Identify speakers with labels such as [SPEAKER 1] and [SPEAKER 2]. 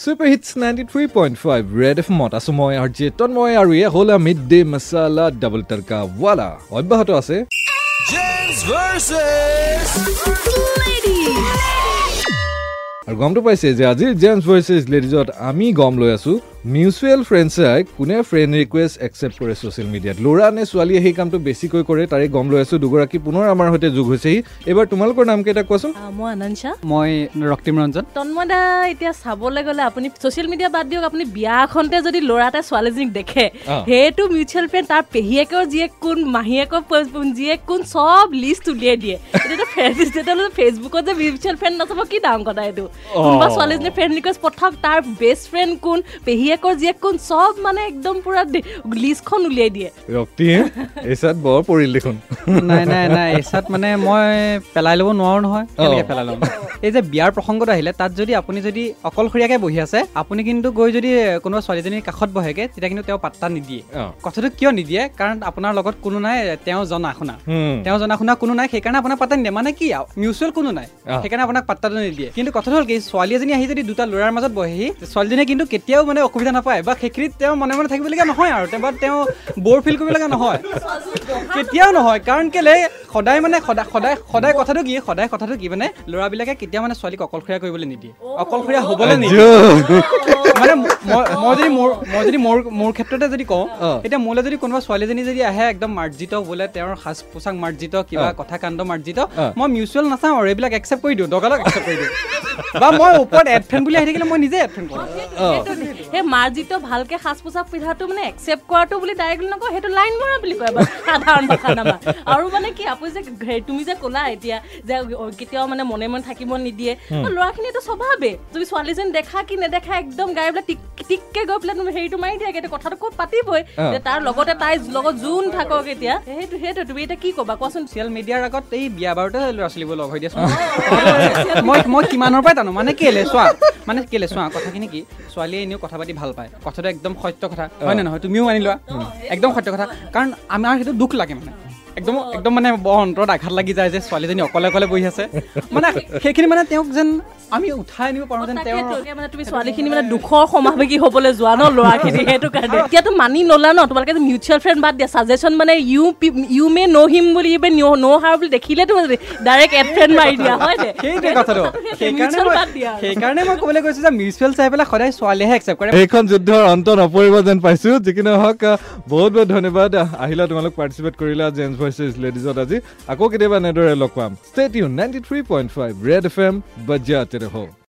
[SPEAKER 1] Super hits ninety three point five red F মত আছো মই আৰ জে তন্ময় আৰু এয়া হ'ল mid day masala double tadka wala অব্যাহত আছে। আৰু গমটো পাইছে যে আজিৰ জেমছ ভাৰ্চেছ লেডিজত আমি গম লৈ আছো। মিউচুৱেল ফ্ৰেণ্ডছাই কোনে ফ্ৰেণ্ড ৰিকুৱেষ্ট একচেপ্ট কৰে ছ'চিয়েল মিডিয়াত ল'ৰা নে ছোৱালীয়ে সেই কামটো বেছিকৈ কৰে তাৰে গম লৈ আছো। দুগৰাকী পুনৰ আমাৰ সৈতে যোগ হৈছেহি। এইবাৰ তোমালোকৰ নাম কেইটা কোৱাচোন?
[SPEAKER 2] মই আনন্দা
[SPEAKER 3] মই ৰক্তিম ৰঞ্জন।
[SPEAKER 2] তন্ময় দা এতিয়া চাবলৈ গ'লে আপুনি ছ'চিয়েল মিডিয়া বাদ দিয়ক আপুনি বিয়া এখনতে যদি ল'ৰা এটাই ছোৱালীজনীক দেখে। সেইটো মিউচুৱেল ফ্ৰেণ্ড তাৰ পেহীয়েকৰ জীয়েক কোন মাহীয়েকৰ জীয়েক কোন চব লিষ্ট উলিয়াই দিয়ে। তেতিয়াহ'লে ফেচবুকত যে মিউচুৱেল ফ্ৰেণ্ড নাচাব কি ডাঙৰ কথা এইটো? কোনোবা ছোৱালীজনীয়ে ফ্ৰেণ্ড ৰিকুৱেষ্ট পঠাওক তাৰ বেষ্ট ফ্ৰেণ্ড কোন পেহীয়েকৰ জীয়েক কোন চব মানে একদম পুৰা লিষ্টখন উলিয়াই দিয়ে।
[SPEAKER 1] ৰক্তি এইচাত বৰ পৰিল দেখোন।
[SPEAKER 3] নাই নাই নাই এচাত মানে মই পেলাই ল'ব নোৱাৰো নহয়। কেনেকৈ। পেলাই ল'ম? এই যে বিয়াৰ প্ৰসংগত আহিলে তাত যদি আপুনি যদি অকলশৰীয়াকৈ বহি আছে আপুনি কিন্তু গৈ যদি কোনোবা ছোৱালীজনীৰ কাষত বহেগে তেতিয়া কিন্তু তেওঁ পাত্তা নিদিয়ে। কথাটো কিয় নিদিয়ে? কাৰণ আপোনাৰ লগত কোনো নাই তেওঁ জনা শুনা। তেওঁ জনা শুনা কোনো নাই সেইকাৰণে আপোনাক পাত্তা নিদিয়ে। মানে কি মিউচুৱেল কোনো নাই। সেইকাৰণে আপোনাক পাত্তাটো নিদিয়ে। কিন্তু কথাটো হ'ল কি ছোৱালী এজনী আহি যদি দুটা ল'ৰাৰ মাজত বহেহি ছোৱালীজনীয়ে কিন্তু কেতিয়াও মানে অসুবিধা নাপায় বা সেইখিনিত তেওঁ মনে মনে থাকিবলগীয়া নহয় আৰু বা তেওঁ ব'ৰ ফিল কৰিবলগীয়া নহয় কেতিয়াও নহয় কাৰণ কেলে সদায় মানে সদায় সদায় সদায় কথাটো কি সদায় কথাটো কি মানে ল'ৰাবিলাকে কেতিয়াও মানে ছোৱালীক অকলশৰীয়া কৰিবলৈ নিদিয়ে অকলশৰীয়া হ'বলৈ নিদিয়ে মানে মই যদি মোৰ মই যদি মোৰ মোৰ ক্ষেত্ৰতে যদি কওঁ। এতিয়া মোলৈ যদি কোনোবা ছোৱালীজনী যদি আহে একদম মাৰ্জিত বোলে তেওঁৰ সাজ পোছাক মাৰ্জিত কিবা। কথা কাণ্ড মাৰ্জিত। মই মিউচুৱেল নাচাওঁ আৰু এইবিলাক একচেপ্ট কৰি দিওঁ দগালক একচেপ্ট কৰি দিওঁ বা মই ওপৰত এড ফ্ৰেণ্ড বুলি আহি থাকিলে মই নিজে এড ফ্ৰেণ্ড কৰোঁ।
[SPEAKER 2] সেই মাৰ্জিত ভালকে সাজ পোছাক পিন্ধাটো মানে একচেপ্ট কৰাটো বুলি ডাইৰেক্টলি নকয় সেইটো লাইন মৰা বুলি কয় সাধাৰণ ভাষাত আমাৰ। আৰু মানে কি আপুনি যে তুমি যে ক'লা এতিয়া যে কেতিয়াও মানে মনে মনে থাকিব নিদিয়ে। অ, ল'ৰাখিনিতো স্বভাৱে তুমি ছোৱালীজনী দেখা কি নেদেখা একদম গাই পেলাই টিক টিককে গৈ পেলাই তুমি হেৰিটো মাৰি দিয়াগে এতিয়া কথাটো ক'ত পাতিবই। যে তাৰ লগতে তাই লগত যোন থাকক এতিয়া। সেইটো সেইটো তুমি এতিয়া কি ক'বা? কোৱাচোন।
[SPEAKER 3] ছ'চিয়েল মিডিয়াৰ আগত এই বিয়া বাৰুতে ল'ৰা ছোৱালীবোৰ লগ হৈ দিয়াচোন। মই মই কিমানৰ পৰাই জানো? মানে কেলে চোৱা? মানে কেলে চোৱা? কথাখিনি কি? ছোৱালীয়ে এনেও কথা পাতি ভাল পায়। কথাটো একদম সত্য কথা। হয় নে নহয়? তুমিও মানি লোৱা। একদম সত্য কথা। কাৰণ আমাৰ সেইটো দুখ লাগে মানে। একদম একদম মানে বৰ অন্তৰত আঘাত লাগি যায় যে ছোৱালীজনী অকলে অকলে বহি আছে। মানে সেইখিনি মানে তেওঁক যেন আমি উঠাই আনিব পাৰোঁ যেন
[SPEAKER 2] এতিয়া মানে তুমি ছোৱালীখিনি মানে দুখৰ সমাৱেশী হ'বলৈ যোৱা ন ল'ৰাখিনি সেইটো কাৰণে। এতিয়াতো মানি নলা ন তোমালোকে মিউচুৱেল ফ্ৰেণ্ড বাদ দিয়া ছাজেশ্যন মানে ইউ ইউ মে ন' হিম বুলি ইউ মে ন' হাৰ বুলি দেখিলেতো ডাইৰেক্ট এড ফ্ৰেণ্ড মাৰি দিয়া হয়
[SPEAKER 3] সেইটোৱে কথাটো সেইকাৰণে মই
[SPEAKER 2] বাদ দিয়া আৰু।
[SPEAKER 3] সেইকাৰণে মই ক'বলৈ গৈছোঁ যে মিউচুৱেল চাই পেলাই সদায় ছোৱালীয়েহে একচেপ্ট কৰে।
[SPEAKER 1] এইখন যুদ্ধৰ অন্ত নপৰিব যেন পাইছো যিকি নহওক আহ, বহুত বহুত ধন্যবাদ। আহ, আহিলা তোমালোক পাৰ্টিচিপেট কৰিলা আজি আকৌ কেতিয়াবা এনেদৰে লগ পাম। ষ্টেট U ninety three point five Red F M বজ্জাতে ৰহ